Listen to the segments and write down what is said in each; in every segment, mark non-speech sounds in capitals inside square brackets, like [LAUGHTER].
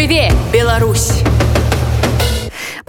жыве Беларусь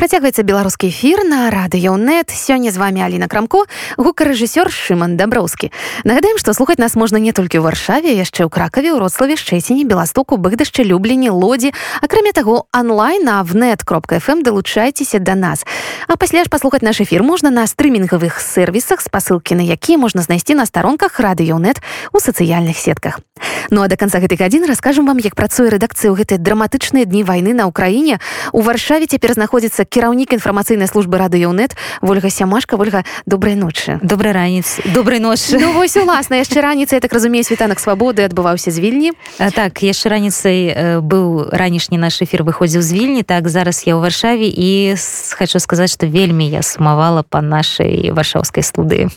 працягваецца беларускі эфір на радыёнет сёння з вами Аліна крамко гукарэжысёр шыман даброўскі нагадаем што слухаць нас можна не толькі ў варшаве яшчэ ў кракаве ў роцлаве шчэціне беластоку быгдашчы люблені лодзі акрамя таго онлайн на внет кропка фм далучайцеся да нас. А пасля ж паслухаць наш эфір можна на стрымінгавых сервісах спасылкі на якія можна знайсці на старонках радыёнет у сацыяльных сетках. Ну а до конца гэтай гадзіны раскажам вам як працуе рэдакцыя ў гэтыя драматычныя дні вайны на ўкраіне у варшаве цяпер знаходзіцца кіраўнік інфармацыйнай службы радыёнет ольга сямашка. Ольга добрай ночы. Добрый ранец добрый ночы. Ну, вось уласна яшчэ раніцай так разумею світанак свабоды адбываўся з вільні. А, так яшчэ раніцай э, быў ранішні наш эфир выходзіў з вільні. Так зараз я ў варшаве і хочу сказаць что вельмі я сумавала по нашай варшаўскай студыі.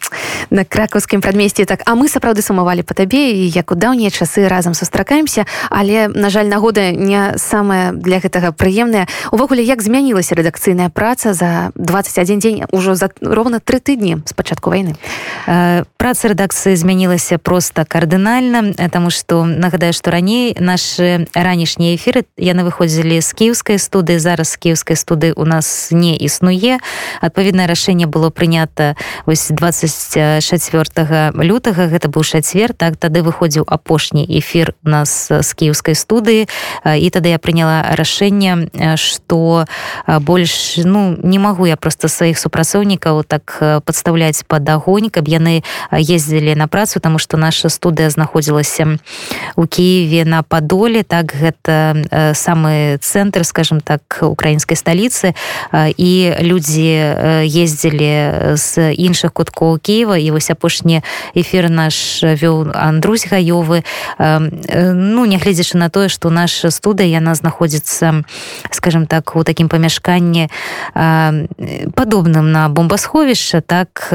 На кракаўскім прадмесці так а мы сапраўды сумавалі по табе і як у даўнія часы разам сустракаемся але на жаль нагода не самая для гэтага прыемная. Увогуле як змянілася рэдакцыя рэдакцыйная праца за 21 дзень ужо за ровно тры тыдні з пачатку войны. Э, праца рэдакцыі змянілася просто кардынальна тому что нагадаю что раней наши ранішнія эфиры яны выходзілі з кіевскай студыі зараз кіевскай студы у нас не існуе адпаведнае рашэнне было прынята ось 24 лютага гэта быў чацвер так тады выходзіў апошні эфир нас з кіевскай студыі і тады я прыняла рашэнне что больш ну не магу я просто сваіх супрацоўнікаў так подставляць под агонь каб яны ездзілі на працу тому что наша студыя знаходзілася у Киеве на падоле так гэта самы цэнтр скажем так украінскай сталіцы. І людзі ездзілі з іншых куткоў Киева і вось апошні эфир наш вёў Андрусь гаёвы. Ну нягледзячы на тое что наша студыя яна знаходзіцца скажем так у такім памяшканні падобным на бомбасховішча так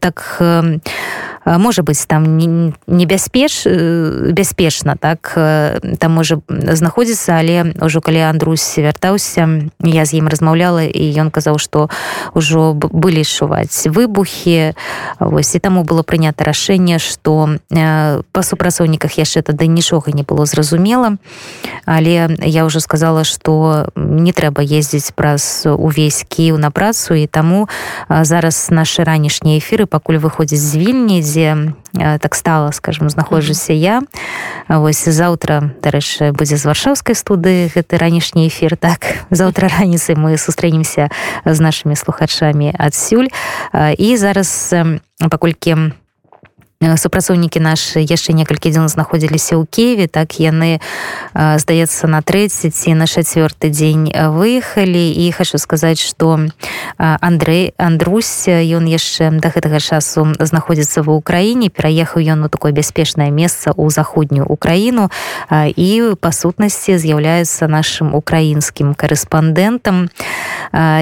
так можа быць там небяспеч бяспечна так там можа знаходзіцца але ўжо калі Андрусь вяртаўся я з ім размаўляла і ён казаў што ўжо былі адчуваць выбухі. Вось і таму было прынята рашэнне што па супрацоўніках яшчэ тады нічога не было зразумела. Але я ўжо сказала што не трэба ездзіць праз увесь кіў на працу і таму зараз нашы ранішнія эфиры пакуль выходзіць з вільні дзе так стала скажем знаходжуся я. Вось заўтра дарэчы будзе з варшаўскай студы гэты ранішні эфир так. Заўтра раніцай мы сустрэнемся з нашими слухачамі адсюль. І зараз паколькі супрацоўнікі нашы яшчэ некалькі дзён знаходзіліся ў Киеве так яны здаецца на 30 і на чацвёрты дзень выехалі і хочу сказаць что Андрей Андрусь ён яшчэ да гэтага часу знаходзіцца ва ўкраіне пераехаў ён у такое бяспечнае месца ў заходнюю Украіну і па сутнасці з'яўляецца нашим украінскім корэспандэнтам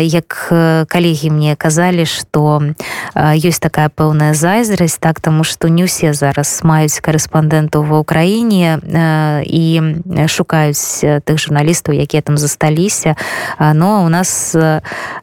як калегі мне казалі что ёсць такая пэўная зайздрасць так таму что што не ўсе зараз маюць корэспандэнтаў ва ўкраіне і шукаюць тых журналістаў якія там засталіся. Но у нас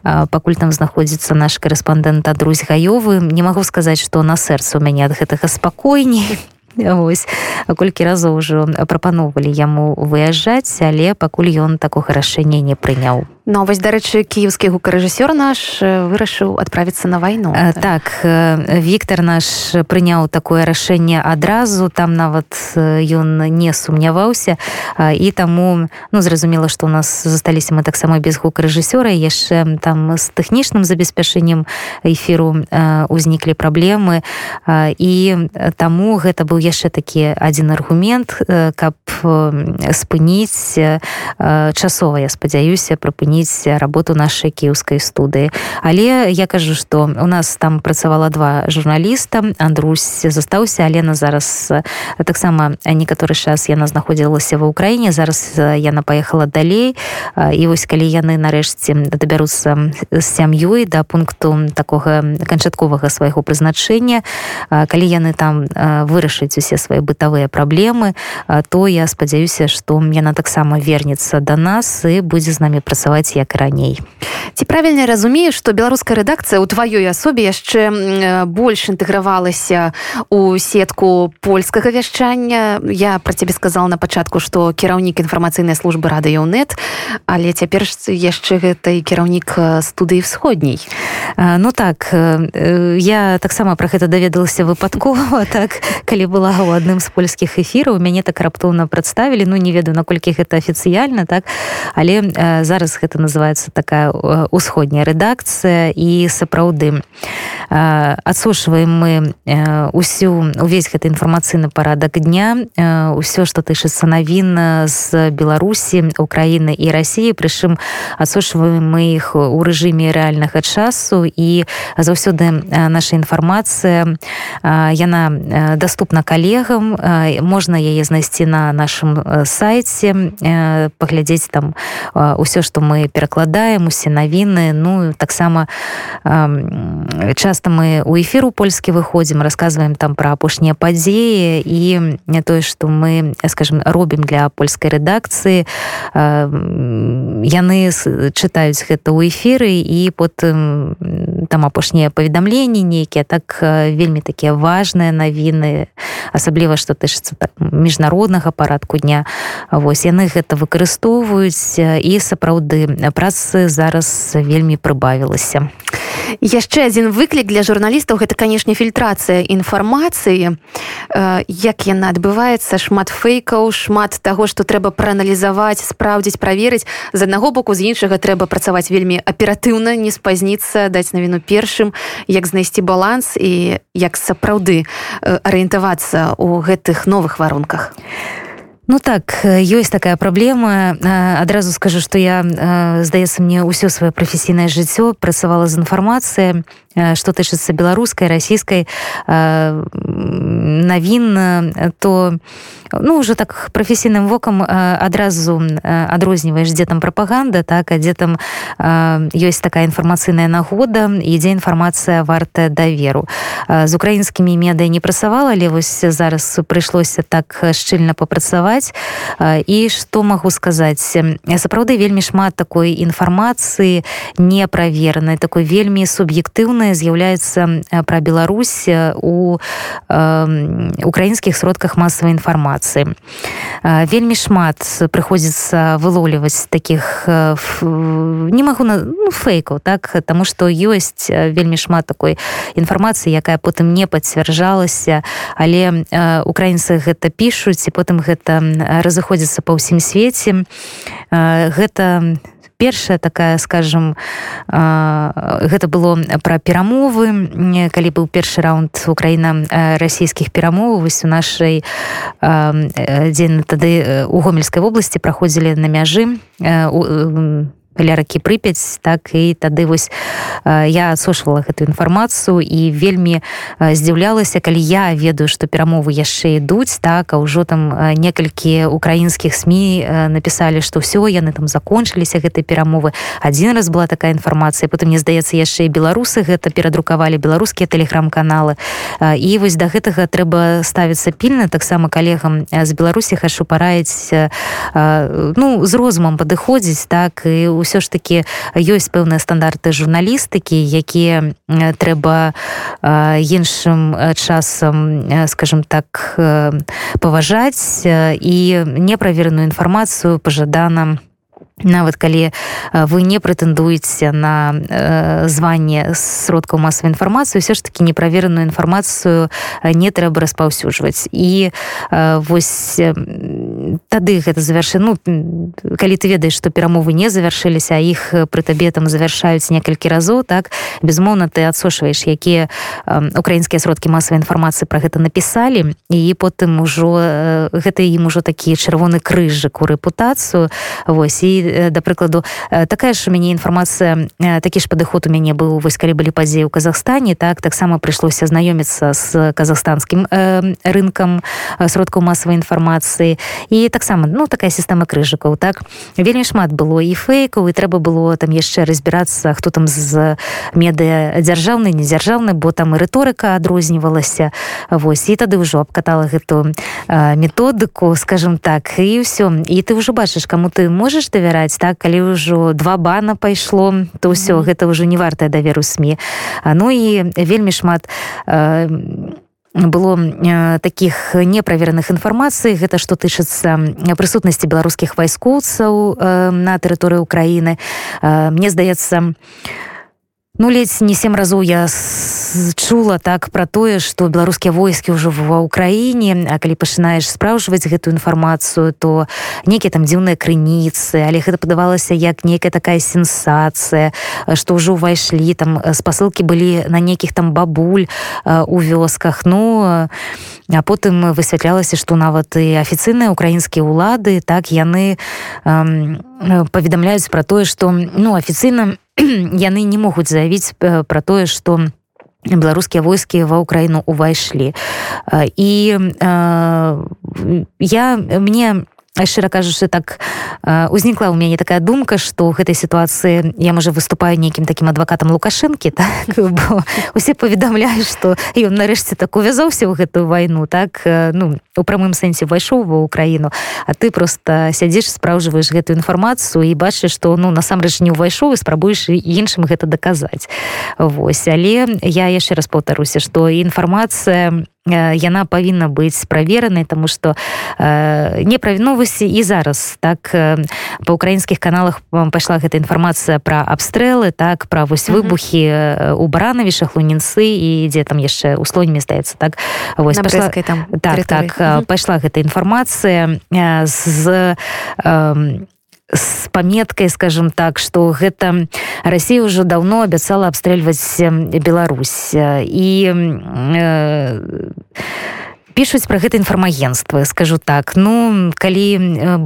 пакуль там знаходзіцца наш корэспандэнт адрусь гаёвы. Не магу сказаць што на сэрца у мяне ад гэтага спакойней. [LAUGHS] Ось колькі разоў ўжо прапаноўвалі яму выязджаць але пакуль ён такога рашэння не прыняў Вось дарэчы кіевскі гукарэжысёр наш вырашыў адправіцца на вайну так Віктор наш прыняў такое рашэнне адразу там нават ён не сумняваўся і таму ну зразумела што у нас засталіся мы таксама без гукарэжысёра яшчэ там з тэхнічным забеспячэннем эфіру узніклі праблемы і таму гэта быў яшчэ такі адзін аргумент каб спыніць часова я спадзяюся прыпыніць змяніць работу нашай кіўскай студыі але я кажу что у нас там працавала два журналіста Андрусь застаўся алена зараз таксама некаторы час яна знаходзілася ва ўкраіне зараз яна паехала далей. І вось калі яны нарэшце дабяруцца з сям'ёй да пункту такога канчатковага свайго прызначэння. Калі яны там вырашыць усе свае бытавыя праблемы то я спадзяюся што яна таксама вернецца да нас і будзе з намі працаваць працаваць як раней. Ці правільна разумею што беларуская рэдакцыя ў тваёй асобе яшчэ больш інтэгравалася у сетку польскага вяшчання? Я про цябе сказал на пачатку што кіраўнік інфармацыйнай службы радыёнет але цяпер яшчэ гэта і кіраўнік студыі всходняй ну так я таксама про гэта даведалася выпадкова [LAUGHS] так калі была у адным з польскіх эфіраў мяне так раптоўна прадставілі ну не ведаю наколькі гэта афіцыяльна так але зараз гэта называется такая усходняя рэдакцыя і сапраўды. Адсушваем мы усю увесь гэты інфармацыйны парадак дня ўсё што тычыцца навін з беларусі украіны і рассіі прычым адсушваем мы іх у рэжыме рэальнага часу. І заўсёды наша інфармацыя яна доступна калегам можна яе знайсці на нашым сайце паглядзець там ўсё што мы перакладаем усе навіны ну таксама часто мы у эфіру польскі выходзім рассказываем там про апошнія падзеі і не тое что мы скажем робім для польскай рэдакцыі яны чытаюць гэта ў эфіры і потым там апошнія паведамленні нейкія так вельмі такія важныя навіны асабліва што тычыцца так, міжнароднага парадку дня. Вось яны гэта выкарыстоўваюць і сапраўды працы зараз вельмі прыбавілася яшчэ адзін выклік для журналістаў гэта канешне фільтрацыя інфармацыі. Як яна адбываецца шмат фэйкаў шмат таго што трэба прааналізаваць спраўдзіць праверыць. З аднаго боку з іншага трэба працаваць вельмі аператыўна не спазніцца даць навіну першым як знайсці баланс і як сапраўды арыентавацца ў гэтых новых варунках. а Ну так ёсць такая праблема адразу скажу што я здаецца мне ўсё сваё прафесійнае жыццё працавала з інфармацыя што тычыцца беларускай расійскай навін то ну уже так прафесійным вокам адразу адрозніваеш дзе там прапаганда так а дзе там ёсць такая інфармацыйная нагода ідзе інфармацыя вартая даверу з украінскімі медыя не працавала але вось зараз прыйшлося так шчыльна папрацаваць і што магу сказаць сапраўды вельмі шмат такой інфармацыі неправеранай такой вельмі суб'ектыўнай з'яўляецца пра Беларусь у украінскіх сродках масавай інфармацыі інфармацыі вельмі шмат прыходзіцца вылоўліваць таких не магу на ну, фэйкаў так таму што ёсць вельмі шмат такой інфармацыі якая потым не пацвярджалася але украінцы гэта пішуць і потым гэта разыходзіцца па ўсім свеце. Гэта не першая такая скажем гэта было пра перамовы. Калі быў першы раунд украіна расійскіх перамоваў вось у нашай дзень тады у гомельскай вобласці праходзілі на мяжы у ля ракі прыпяць так і тады вось я адсушвала гэту інфармацыю і вельмі здзіўлялася калі я ведаю што перамовы яшчэ ідуць так а ўжо там некалькі украінскіх сМ напісалі што ўсё яны там закончыліся гэтай перамовы. Адзін раз была такая інфармацыя потым мне здаецца яшчэ беларусы гэта перадрукавалі беларускія тэлеграм-каналы. І вось да гэтага трэба ставіцца пільна таксама калегам з беларусі хачу параіць ну з розумам падыходзіць так і у ўсё ж таки ёсць пэўныя стандарты журналістыкі якія трэба іншым часам скажем так паважаць і неправераную інфармацыю пажадана нават калі вы не прэтэндуеце на э, званне сродкаў масавай інфармацыі все ж таки неправераную інфармацыю не трэба распаўсюджваць. І э, вось тады гэта завяршы ну калі ты ведаеш што перамовы не завяршыліся іх пры табе там завяршаюць некалькі разоў так безумоўна ты адсошваеш якія украінскія сродкі масавай інфармацыі пра гэта напісалі і потым ужо гэта ім ужо такі чырвоны крыжык у рэпутацыю. Вось і да прыкладу такая ж у мяне інфармацыя такі ж падыход у мяне быў вось калі былі падзеі ў Казахстане так таксама прыйшлося знаёміцца з казахстанскім э, рынкам сродкаў масавай інфармацыі. І і таксама ну такая сістэма крыжыкаў так? Вельмі шмат было і фейкаў і трэба было там яшчэ разбірацца хто там з медыа дзяржаўны недзяржаўны бо там і рыторыка адрознівалася. Восьось і тады ўжо абкатала гэту методыку скажем так і ўсё. І ты ўжо бачыш кому ты можаш давяраць так? Калі ўжо два бана пайшло то ўсё гэта ўжо не вартая даверу сМ ну і вельмі шмат было таких неправераных інфармацый гэта што тычыцца прысутнасці беларускіх вайскоўцаў на тэрыторыі Украіны мне здаецца ну ледзь не сем разоў я чула так про тое что беларускія войскі ўжо ва ўкраіне А калі пачынаеш спраўжваць гэтую інфармацыю то нейкія там дзіўныя крыніцы але гэта падавалася як некая такая сенсацыя что ўжо ўвайшлі там спасылкі былі на нейкіх там бабуль у вёсках. Ну а потым высвятлялася что нават і афіцыйныя украінскія ўлады так яны паведамляюць про тое что ну афіцыйна [CLEARS THROAT] яны не могуць заявіць э, пра тое што беларускія войскі ва ўкраіну увайшлі і э, я мне шчыра кажучы так узнікла ў мяне такая думка што ў гэтай сітуацыі я можа выступаю нейкім такім адвакатам лукашэнкі [LAUGHS] так усе паведамляюць што ён нарэшце так увязаўся ў гэтую вайну так ну у прамым сэнсе увайшоў ва ўкраіну а ты просто сядзіш спраўжваеш гэтую інфармацыю і бачыш што ну насамрэч не ўвайшоў і спрабуеш іншым гэта даказаць. Вось але я яшчэ раз паўтаруся што інфармацыя яна павінна быць праверанай тому что э, не правіновасці і зараз так э, па украінскіх каналах пайшла гэта інфармацыя пра абстрэлы так пра вось выбухі у баранавішах лунінцы і дзе там яшчэ у слоне здаецца так. Вось пашла, там так, так пайшла гэта інфармацыя з э, с паметкай скажем так что гэта Россия уже давно абяцала абстрэльваць Беларусь і э, пишутць про гэта інфармагенства скажу так. Ну калі э,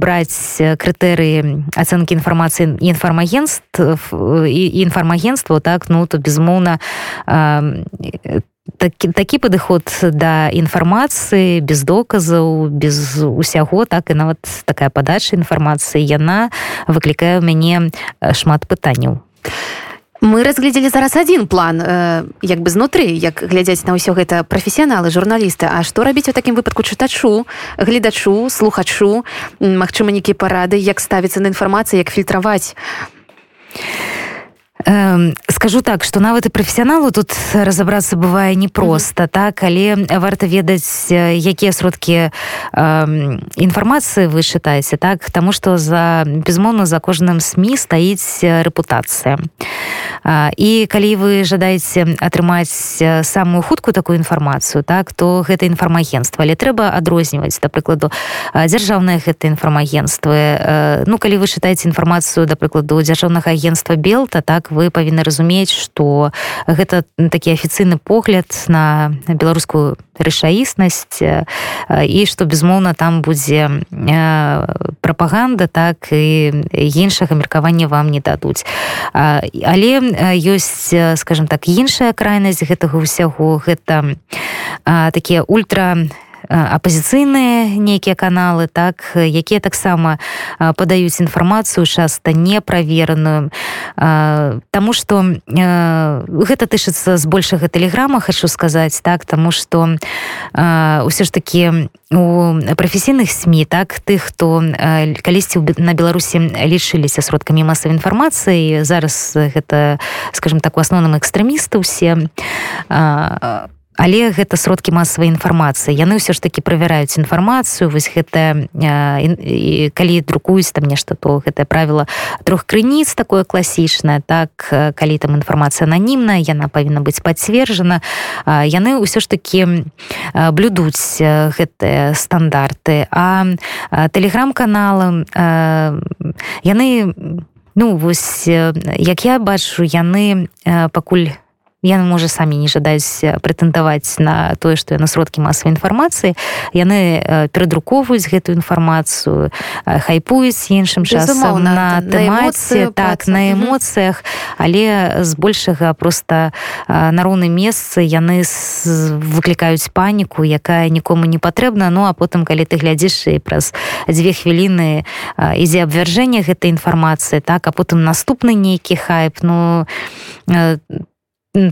браць крытэрыі ацэнкі інфармацыі інфармагенств і інфармагенства так ну то безмоўна там такі, такі падыход да інфармацыі без доказаў без усяго так і нават такая падача інфармацыі яна выклікае ў мяне шмат пытанняў. Мы разглядзелі зараз один план э, як бы знутры як глядзяць на ўсё гэта прафесіяналы журналісты. А што рабіць у такім выпадку чытачу гледачу слухачу? Мачыма нейкія парады як ставіцца на інфармацыі як фільтраваць скажу так что нават і прафесіяналу тут разабрацца бывае непросто mm -hmm. так але варта ведаць якія сродкі інфармацыі вы чытаеце так? Тому что за безмоўна за кожным сМ стаіць рэпутацыя і калі вы жадаеце атрымаць самую хуткую такую інфармацыю так то гэта інфармагенства. Але трэба адрозніваць да прыкладу дзяржаўнае гэта інфармагенствы ну калі вы чытаеце інфармацыю да прыкладу дзяржаўнага агентства белта так вы павінны разумець что гэта такі афіцыйны погляд на беларускую рэчаіснасць і што безмоўна там будзе прапаганда так і іншага меркавання вам не дадуць. Але ёсць скажем так іншая крайнасць гэтага ўсяго. Гэта такія ультра не апозіцыйныя нейкія каналы так якія таксама падаюць інфармацыю часта неправераную. Таму что гэта тычыцца збольшага тэлеграма хочу сказаць так тому что ўсё ж таки у прафесійных сМ так тых хто калісьці на беларусі лічыліся сродкамі масавай інфармацыі зараз гэта скажем так у асноўным экстрэмісты ўсе у але гэта сродкі масавай інфармацыі. Яны ўсё ж таки правяраюць інфармацыю вось гэта і калі друкуюць там нешта то гэтае правіла трох крыніц такое класічнае так калі там інфармацыя ананімная яна павінна быць пацверджана. Яны ўсё ж таки блюдуць гэтыя стандарты. А тэлеграм-каналам яны ну вось як я бачу яны пакуль яны можа самі не жадаюць прэтэндаваць на тое што яны сродкі масавай інфармацыі. Яны перадрукоўваюць гэтую інфармацыю хайпуюць іншым часам на тэмаце так на эмоцыях але збольшага просто на роўным месцы яны выклікаюць паніку якая нікому не патрэбна. Ну а потым калі ты глядзіш і праз дзве хвіліны ідзе абвяржэнне гэтай інфармацыі так а потым наступны нейкі хайп ну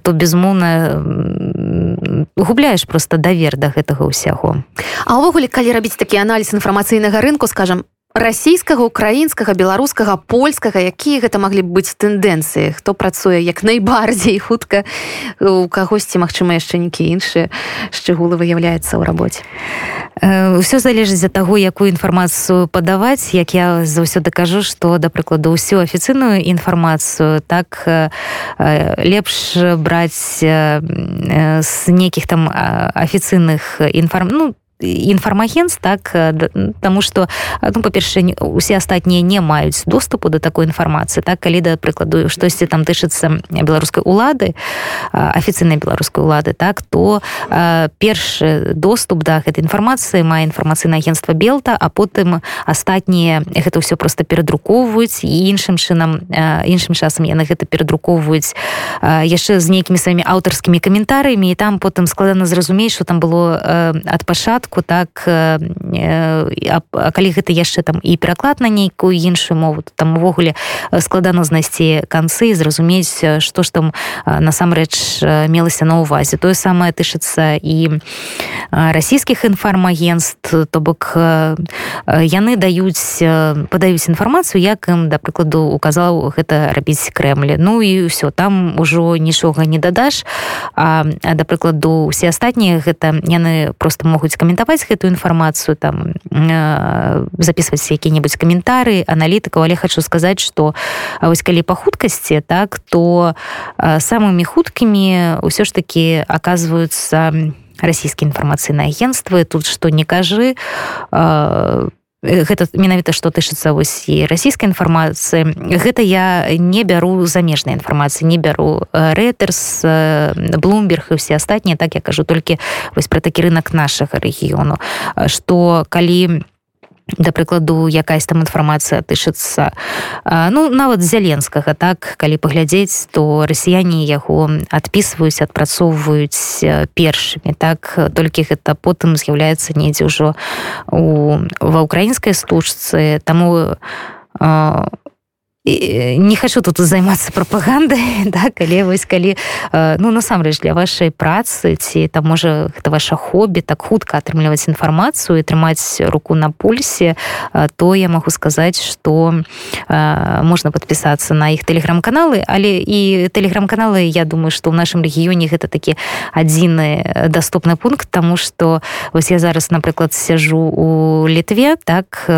то безмоўна губляеш просто давер да гэтага ўсяго. А ўвогуле калі рабіць такі аналіз інфармацыйнага рынку скажем расійскага украінскага беларускага польскага якія гэта маглі б быць тэндэнцыі? Хто працуе як найбардзей [LAUGHS] хутка у кагосьці магчыма яшчэ нейкі іншыя шчыгулы выяўляецца ў рабоце? Ўсё залежыць за таго якую інфармацыю падаваць. Як я заўсёды кажу што да прыкладу ўсю афіцыйную інфармацыю так лепш браць з нейкіх там афіцыйных інфарм ну інфармагенц так тому что ну па-першае усе астатнія не маюць доступу до такой інфармацыі так калі да прыкладу штосьці там тычыцца беларускай улады афіцыйнай беларускай улады так то першы доступ да гэтай інфармацыі мае інфармацыйнае агентства белта а потым астатнія гэта ўсё просто перадрукоўваюць і іншым чынам іншым часам яны гэта перадрукоўваюць яшчэ з нейкімі сваімі аўтарскімі каментарыямі і там потым складана зразумець что там было ад пачатку выпадку так а, а калі гэта яшчэ там і пераклад на нейкую іншую мову там увогуле складана знайсці канцы зразумець што ж там насамрэч мелася на увазе тое самае тышыцца і расійскіх інфармагенств то бок яны даюць падаюць інфармацыю як ім да прыкладу указаў гэта рабіць крэмлі ну і ўсё там ужо нічога не дадаш а, а да прыкладу усе астатнія гэта яны просто могуць каментаваць каментаваць гэтую інфармацыю там э, записывать які-небудзь каментары аналітыкаў але хочу сказаць что вось калі по хуткасці так то э, самымі хуткімі ўсё ж таки оказываются расійскія інфармацыйныя агентствы тут что не кажы по э, гэта менавіта што тычыцца вось і расійскай інфармацыі. Гэта я не бяру замежнай інфармацыі не бяру рэтерс блумберг і все астатнія так я кажу толькі вось пра такі рынок нашага рэгіёну. Што калі у да прыкладу якаясь там інфармацыя тычыцца ну нават зяленскага так калі паглядзець то расіяне яго адпісваюць адпрацоўваюць першымі так. Толькі гэта потым з'яўляецца недзе ўжо у ва ўкраінскай стужцы. Таму у не хочу тут займацца прапагандай [LAUGHS] да калі вось калі ну насамрэч для вашай працы ці там можа гэта ваша хобі так хутка атрымліваць інфармацыю і трымаць руку на пульсе то я магу сказаць что можна подпісацца на іх тэлеграм-каналы. Але і тэлеграм-каналы я думаю что ў нашым рэгіёне гэта такі адзіны доступны пункт тому что вось я зараз напрыклад сяжу у літве так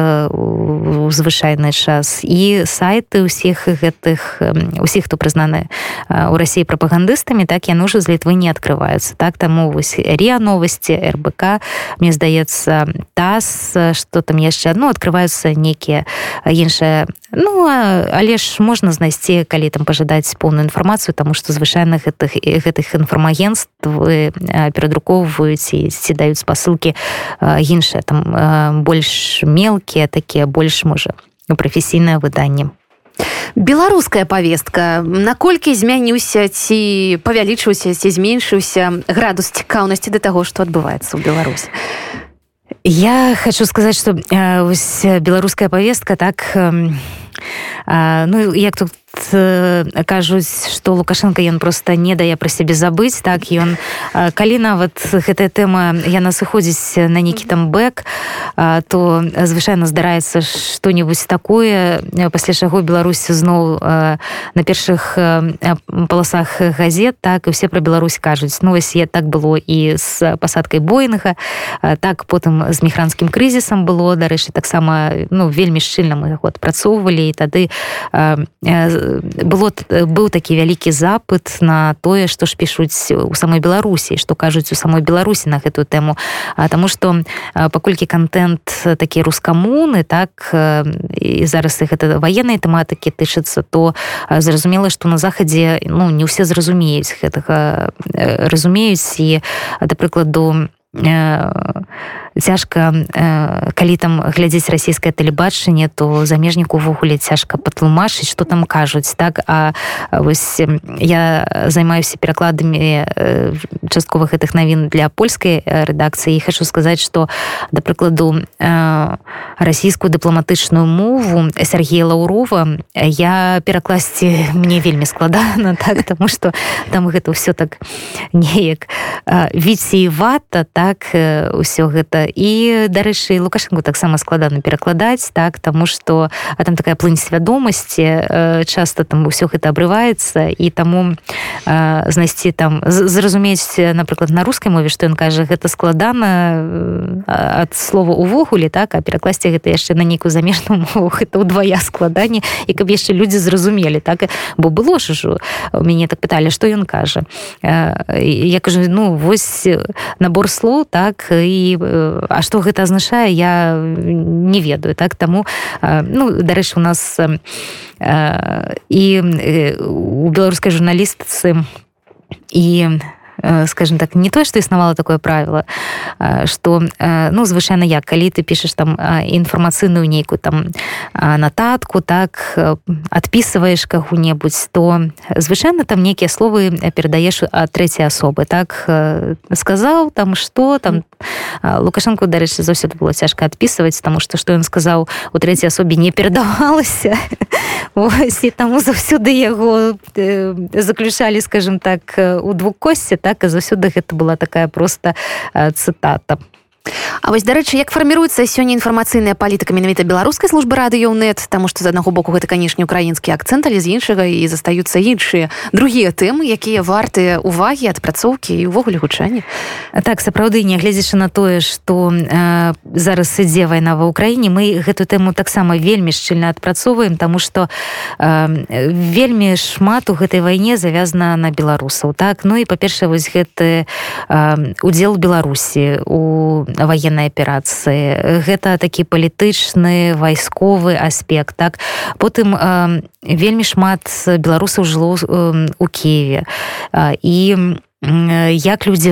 звычайны час. І сайты сайты ўсіх гэтых усіх хто прызнаны у рассіі прапагандыстамі так яны ўжо з літвы не открываюцца так таму вось риа новости рбк мне здаецца таз что там яшчэ одно открываюцца некія іншыя. Ну але ж можна знайсці калі там пажадаць поўную інфармацыю тому что звычайных гэтых гэтых інфармагентств перадрукоўваюць і ці даюць спасылкі іншыя там больш мелкія такія больш можа прафесійнае выданне беларуская повестка. Наколькі змяніўся ці павялічыўся ці зменшыўся градус цікаўнасці да таго што адбываецца ў беларусі? Я хочу сказаць что беларуская повестка так э, ну як тут кажуць что лукашенко ён просто не дае пра сябе забыць так ён калі нават гэтая тэма яна сыходзіць на нейкі там бэк то звычайна здараецца что-нибудь такое пасля чаго беларусі зноў на першых паласах газет так і все пра Беларусь кажуць ну вось я так было і з пасадкай бойнага так потым з мігранцкім крызісам было дарэчы таксама ну вельмі шчыльна мы яго адпрацоўвалі і тады было быў такі вялікі запыт на тое што ж пішуць у самой беларусі што кажуць у самой беларусі на гэтую тэму Таму што паколькі контент такі рускамуны так і зараз іх гэта ваеннай тэматыкі тычыцца то зразумела што на захадзе ну не ўсе зразумеюць гэтага разумеюць і да прыкладу цяжка э, калі там глядзець расійскае тэлебачанне то замежніку увогуле цяжка патлумачыць что там кажуць так? А вось я займаюся перакладамі э, частковых гэтых навін для польскай рэдакцыі і хочу сказаць что да прыкладу э, расійскую дыпламатычную мову Сергея лаўрова я перакласці мне вельмі складана [LAUGHS] так? Тому что там гэта все так неяк віці вата так? Ўсё гэта і дарэчы лукашенко таксама складана перакладаць так тому что а там такая плынь свядомасці э, часто там усё гэта абрываецца і таму э, знайсці там зразумець напрыклад на рускай мове што ён кажа гэта складана ад слова увогуле так а перакласці гэта яшчэ на нейкую замежную мову [LAUGHS] это ўдвая складанне і каб яшчэ людзі зразумелі так бо было ж ужо у мяне так пыталі што ён кажа. Я кажу ну вось набор слоў так і а што гэта азначае я не ведаю так? Таму ну дарэчы у нас і у беларускай журналістцы і у Э, скажем так не тое что існавала такое правило что э, ну звычайно як калі ты пішаш там інфармацыйную нейкую там нататку так адпісываешь кагу-небудзь то звычайно там нейкія словы перадаеш ад трэцяй асобы так э, сказаў там что там лукашенко дарэчы заўсёды было цяжка адпісваць тому что что ён сказаў у трэцяй асобе не перадавалася і [LAUGHS] таму заўсёды яго заключалі скажем так у двух косці так так і заўсёды гэта была такая проста цытата А вось дарэчы як фарміруецца сёння інфармацыйная палітыка менавіта беларускай службы радыёнет таму што з аднаго боку гэта канешне украінскі акцэнт але з іншага і застаюцца іншыя другія тэмы якія вартыя увагі адпрацоўкі і ўвогуле гучанні так сапраўды нягледзячы на тое што э, зараз ідзе вайна ва ўкраіне мы гэту тэму таксама вельмі шчыльна адпрацоўваем таму што э, вельмі шмат у гэтай вайне завязана на беларусаў так? Ну і па-першае вось гэты э, удзел беларусі. У военной аперацыі. Гэта такі палітычны вайсковы аспект так? Потым э, вельмі шмат беларусаў жыло э, у киеве э, і як людзі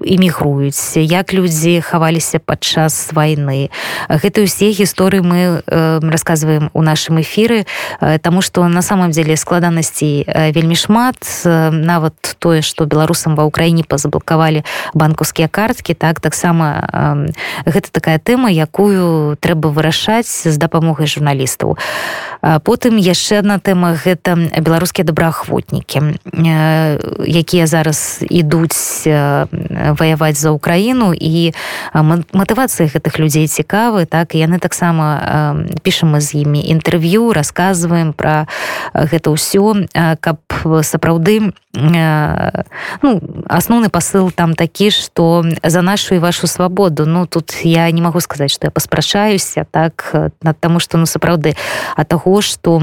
эмігруюць як людзі хаваліся падчас вайны. Гэта ўсе гісторыі мы э, расказваем у нашым эфіры э, таму што на самом деле складанасцей э, вельмі шмат. Нават тое што беларусам ва ўкраіне пазаблакавалі банкаўскія карткі так таксама гэта такая тэма якую трэба вырашаць з дапамогай журналістаў. Потым яшчэ адна тэма гэта беларускія добраахвотнікі якія зараз ідуць ваяваць за ўкраіну і матывацыя гэтых людзей цікавы так і яны таксама пішам мы з імі інтэрв'ю расказваем пра гэта ўсё каб сапраўды ну, асноўны посыл там такі што за нашу і вашу свабоду. Ну тут я не магу сказаць што я паспрачаюся так над таму што ну сапраўды а таго што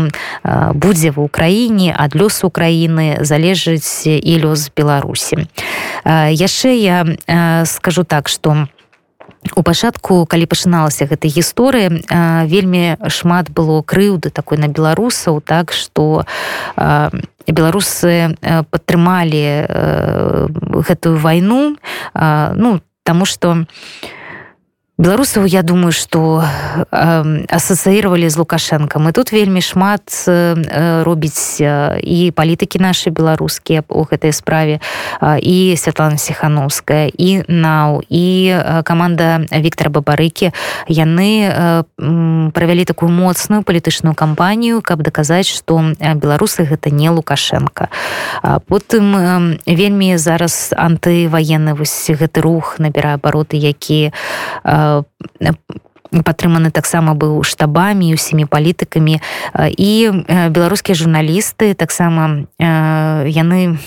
будзе ва ўкраіне ад лёсу Украіны залежыць і лёс Беларус беларусі яшчэ я скажу так что у пачатку калі пачыналася гэта гісторыя вельмі шмат было крыўды такой на беларусаў так что беларусы падтрымалі гэтую вайну ну тому что у беларусаў я думаю что э, асацыировали з лукашенком і тут вельмі шмат э, робіць э, і палітыкі наши беларускія у гэтай справе э, і Святлана сихановская і нау і э, команда Віктора бабарыкі яны э, правялі такую моцную палітычную кампанію каб даказаць что беларусы гэта не лукашенко. Потым э, вельмі зараз антываенны вось гэты рух набірае абароты які э, падтрыманы таксама быў штабамі усімі палітыкамі і беларускія журналісты таксама яны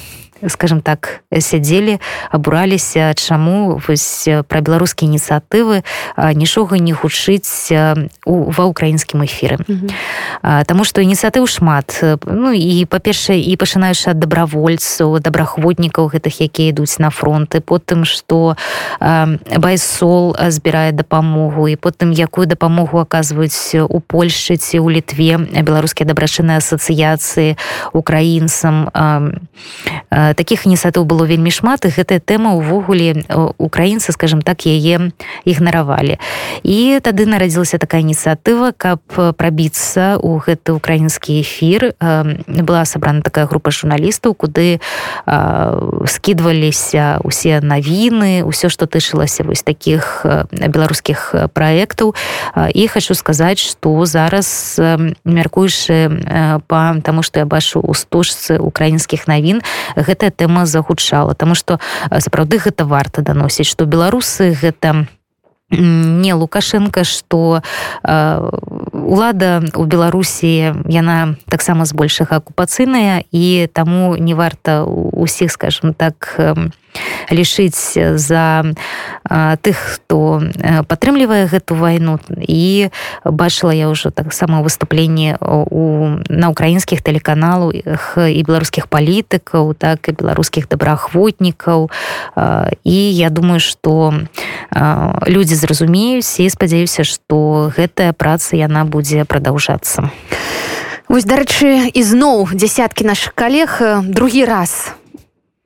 скажем так сядзелі абураліся чаму вось пра беларускія ініцыятывы нічога не гучыць ва ўкраінскім эфіры mm -hmm. Таму што ініцыятыў шмат Ну і па-першае і пачынаючы ад добравольцаў добраахвотнікаў гэтых якія ідуць на фронты потым што байсол збірае дапамогу і потым якую дапамогу аказваюць у Польшчы ці ў літве беларускія дабрачынныя асацыяцыі украінцам таких ініцыятыў было вельмі шмат і гэтая тэма увогуле украінцы скажем так яе ігнаравалі. І тады нарадзілася такая ініцыятыва каб прабіцца у гэты украінскі эфір. Была сабрана такая група журналістаў куды скідваліся усе навіны ўсё што тышылася вось таких беларускіх праектаў. І хочу сказаць что зараз мяркуючы па таму што я бачу у стужцы украінскіх навін гэтая тэма загучала тому что сапраўды гэта варта даносіць что беларусы гэта не лукашенко что улада у беларусі яна таксама збольшага акупацыйная і таму не варта усіх скажем так не лічыць за тых хто падтрымлівае гэту вайну. І бачыла я ўжо таксама выступленне у на украінскіх тэлеканалах і беларускіх палітыкаў так і беларускіх добраахвотнікаў. І я думаю что людзі зразумеюць і спадзяюся что гэтая праца яна будзе продолжацца Вось дарэчы ізноў десяткі наших калег другі раз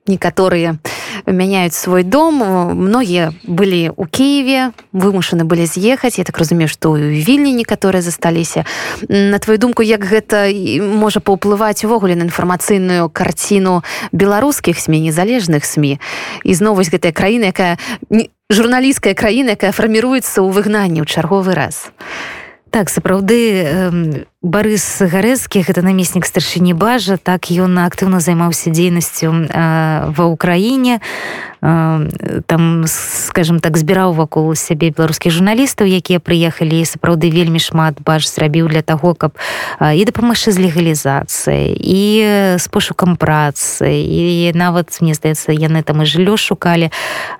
некаторыя мяняюць свой дом. Многія былі у Киеве вымушаны былі з'ехаць я так разумею што ў вільні некаторыя засталіся на твою думку як гэта можа паўплываць увогуле на інфармацыйную карціну беларускіх сМ незалежных сМ і знову гэтая краіна якая журналісцкая краіна якая фарміруецца ў выгнанні ў чарговы раз. Так сапраўды Барыс гарэцкі гэта намеснік старшыні бажа. Так ён актыўна займаўся дзейнасцю ва ўкраіне там скажем так збіраў вакол сябе беларускіх журналістаў якія прыехалі сапраўды вельмі шмат баж зрабіў для таго каб і дапамагчы з легалізацыяй і з пошукам працы. І нават мне здаецца яны там і жыллё шукалі.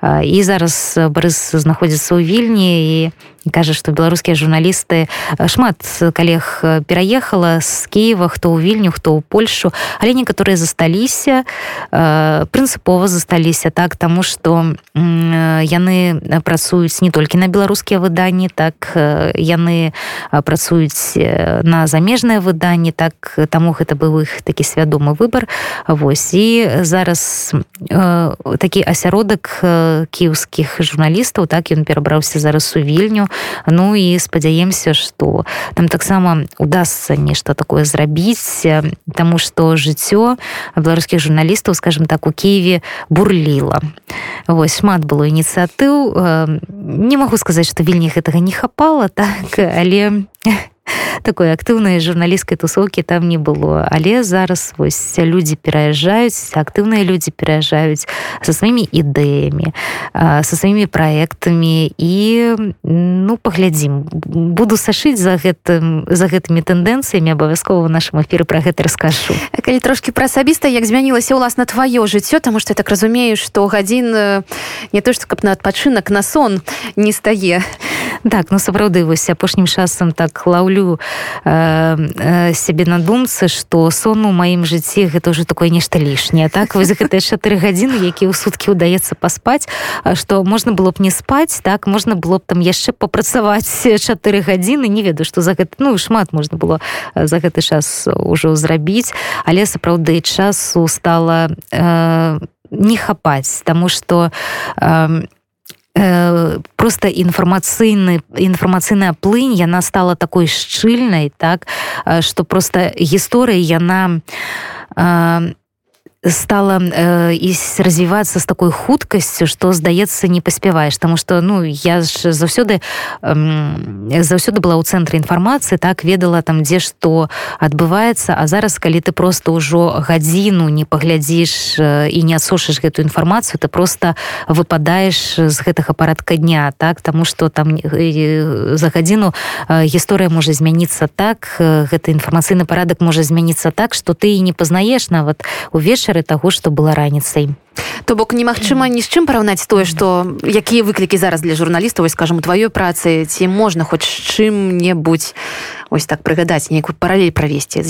І зараз барыс знаходзіцца ў вільні і кажа што беларускія журналісты шмат калег пераехала з Киева хто ў вільню хто ў Польшу. Але некаторыя засталіся э, прынцыпова засталіся так таму что яны працуюць не толькі на беларускія выданні так яны працуюць на замежныя выданні так таму гэта быў іх такі свядомы выбор. Вось і зараз э, такі асяродак кіўскіх журналістаў так ён перабраўся зараз у вільню ну і спадзяемся что там таксама удастся удастся нешта такое зрабіць тому что жыццё беларускіх журналістаў скажем так у Киеве бурліла. Вось шмат было ініцыятыў. Не могу сказаць что вельмі гэтага не хапала [LAUGHS] так але [LAUGHS] такой актыўнай журналісцкай тусовкі там не было. Але зараз вось людзі пераязджаюць актыўныя людзі пераязджаюць со сваімі ідэямі со сваімі праектамі. І ну паглядзім. Буду сашыць за гэтым за гэтымі тэндэнцыямі абавязкова нашым эфіры про гэта раскажу. Калі трошки пра асабіста як змянілася ўласна твоё жыццё таму что я так разумею что гадзін не то что каб на адпачынак на сон не стае. Так ну сапраўды вось апошнім часам так лаўлю э, э, сябе на думцы что сон у маім жыцці гэта уже такое нешта лішняе так? Вось гэтыя чатыры гадзіны якія ў суткі ўдаецца паспаць что можна было б не спаць так? Можна было б там яшчэ папрацаваць чатыры гадзіны не ведаю что за гэта ну шмат можна было за гэты час ўжо зрабіць але сапраўды часу стала э, не хапаць тому что э, Э, просто інфармацыйны інфармацыйная плынь яна стала такой шчыльнай так что просто гісторыя яна э, стала э, развівацца з такой хуткасцю што здаецца не паспяваеш тому что ну я ж заўсёды э, заўсёды была ў цэнтры інфармацыі так ведала там дзе што адбываецца а зараз калі ты просто ўжо гадзіну не паглядзіш э, і не адсушыш гэтую інфармацыю ты просто выпадаеш з гэтага парадка дня так? Тому что там э, за гадзіну э, гісторыя можа змяніцца так э, гэты інфармацыйны парадак можа змяніцца так что ты і не пазнаеш нават увечары вечары таго што была раніцай то бок немагчыма ні з чым параўнаць тое што якія выклікі зараз для журналістаў скажем тваёй працы ці можна хоць чым-небудзь ось так прыгадаць нейкую паралель правесці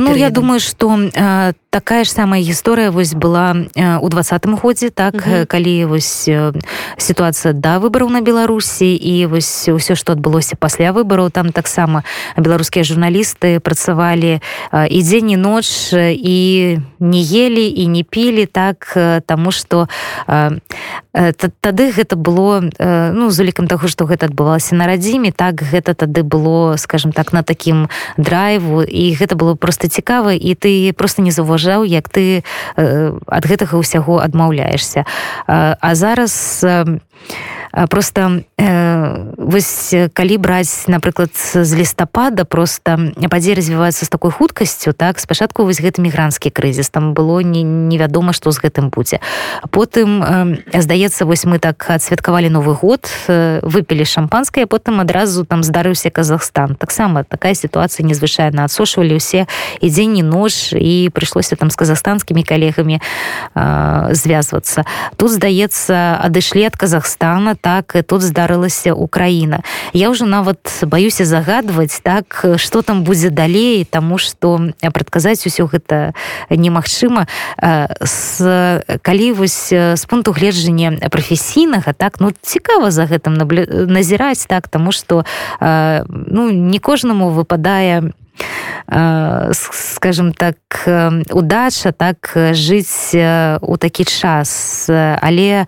ну, я думаю что э, такая ж самая гісторыя вось была э, у двадцатым годзе так mm -hmm. калі вось э, сітуацыя да выбараў на беларусі і вось ўсё што адбылося пасля выбараў там таксама беларускія журналісты працавалі э, і дзень і ноч і не ели і не пілі так таму что э, тады гэта было э, ну з улікам таго што гэта адбывалася на радзіме так гэта тады было скажем так на такім драйву. І гэта было просто цікава і ты просто не заўважаў як ты э, ад гэтага ўсяго адмаўляешься а зараз у просто э, вось калі браць напрыклад з лістапада просто падзе развіваецца з такой хуткасцю так? Спачатку вось гэты мігрантскі крызіс там было не невядома што з гэтым будзе. Потым э, здаецца вось мы так адсвяткавалі новы год э, выпілі шампанское потым адразу там здарыўся Казахстан. Таксама такая сітуацыя незвычайна адсошвалі ўсе і дзень і нож і прыйшлося там з казахстанскімі калегамі э, звязвацца. Тут здаецца адышлі ад Казахстана так тут здарылася Украіна. Я ўжо нават баюся загадваць так что там будзе далей тому что прадказаць усё гэта немагчыма. С калі вось з пункту гледжання прафесійнага так ну цікава за гэтым назіраць так тому что ну не кожнаму выпадае Э, скажем так э, удача так жыць э, у такі час але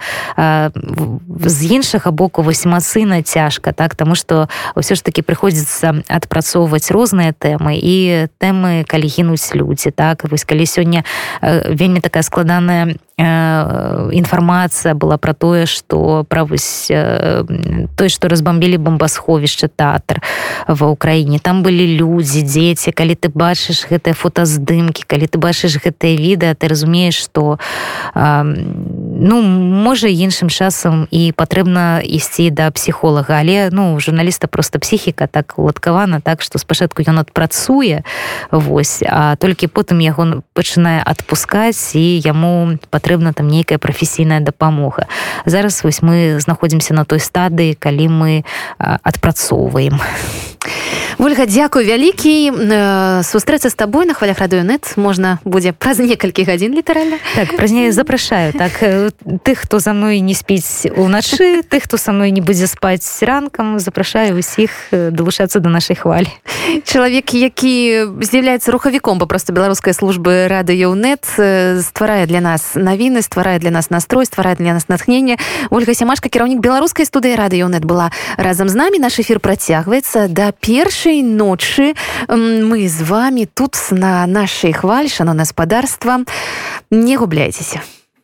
з іншага боку вось масына цяжка так тому что ўсё ж таки прыходзіцца адпрацоўваць розныя тэмы і тэмы калі гінуць людзі так. Вось калі сёння вельмі такая складаная інфармацыя была про тое что пра вось той что разбомбілі бомбасховішча тэатр ва ўкраіне там былі людзі дзеці калі ты бачыш гэтыя фотаздымкі калі ты бачыш гэтае відэа ты разумееш что ну можа іншым часам і патрэбна ісці да псіхолага. Але ну журналіста просто псіхіка так уладкавана так что спачатку ён адпрацуе Вось а толькі потым яго пачынае адпускаць і яму патрэбна там нейкая прафесійная дапамога. Зараз вось мы знаходзімся на той стадыі калі мы адпрацоўваем ольга дзякуй вялікі. Сустрэцца з табой на хвалях радыёнет можна будзе праз некалькі гадзін літаральна. Так праз не запрашаю. Так тых хто за мной не спіць уначы тых хто са мной не будзе спаць ранкам запрашаю усіх далучацца до нашай хвалі. Чалавек які з'яўляецца рухавіком папросту беларускай службы радыёнет стварае для нас навіны стварае для нас настрой стварае для нас натхнення ольга сямашка кіраўнік беларускай студыі радыёнет была разам з намі. Наш эфир працягваецца да першай ночы мы з вами тут на нашай хваль шано гаспадарства не губляйцеся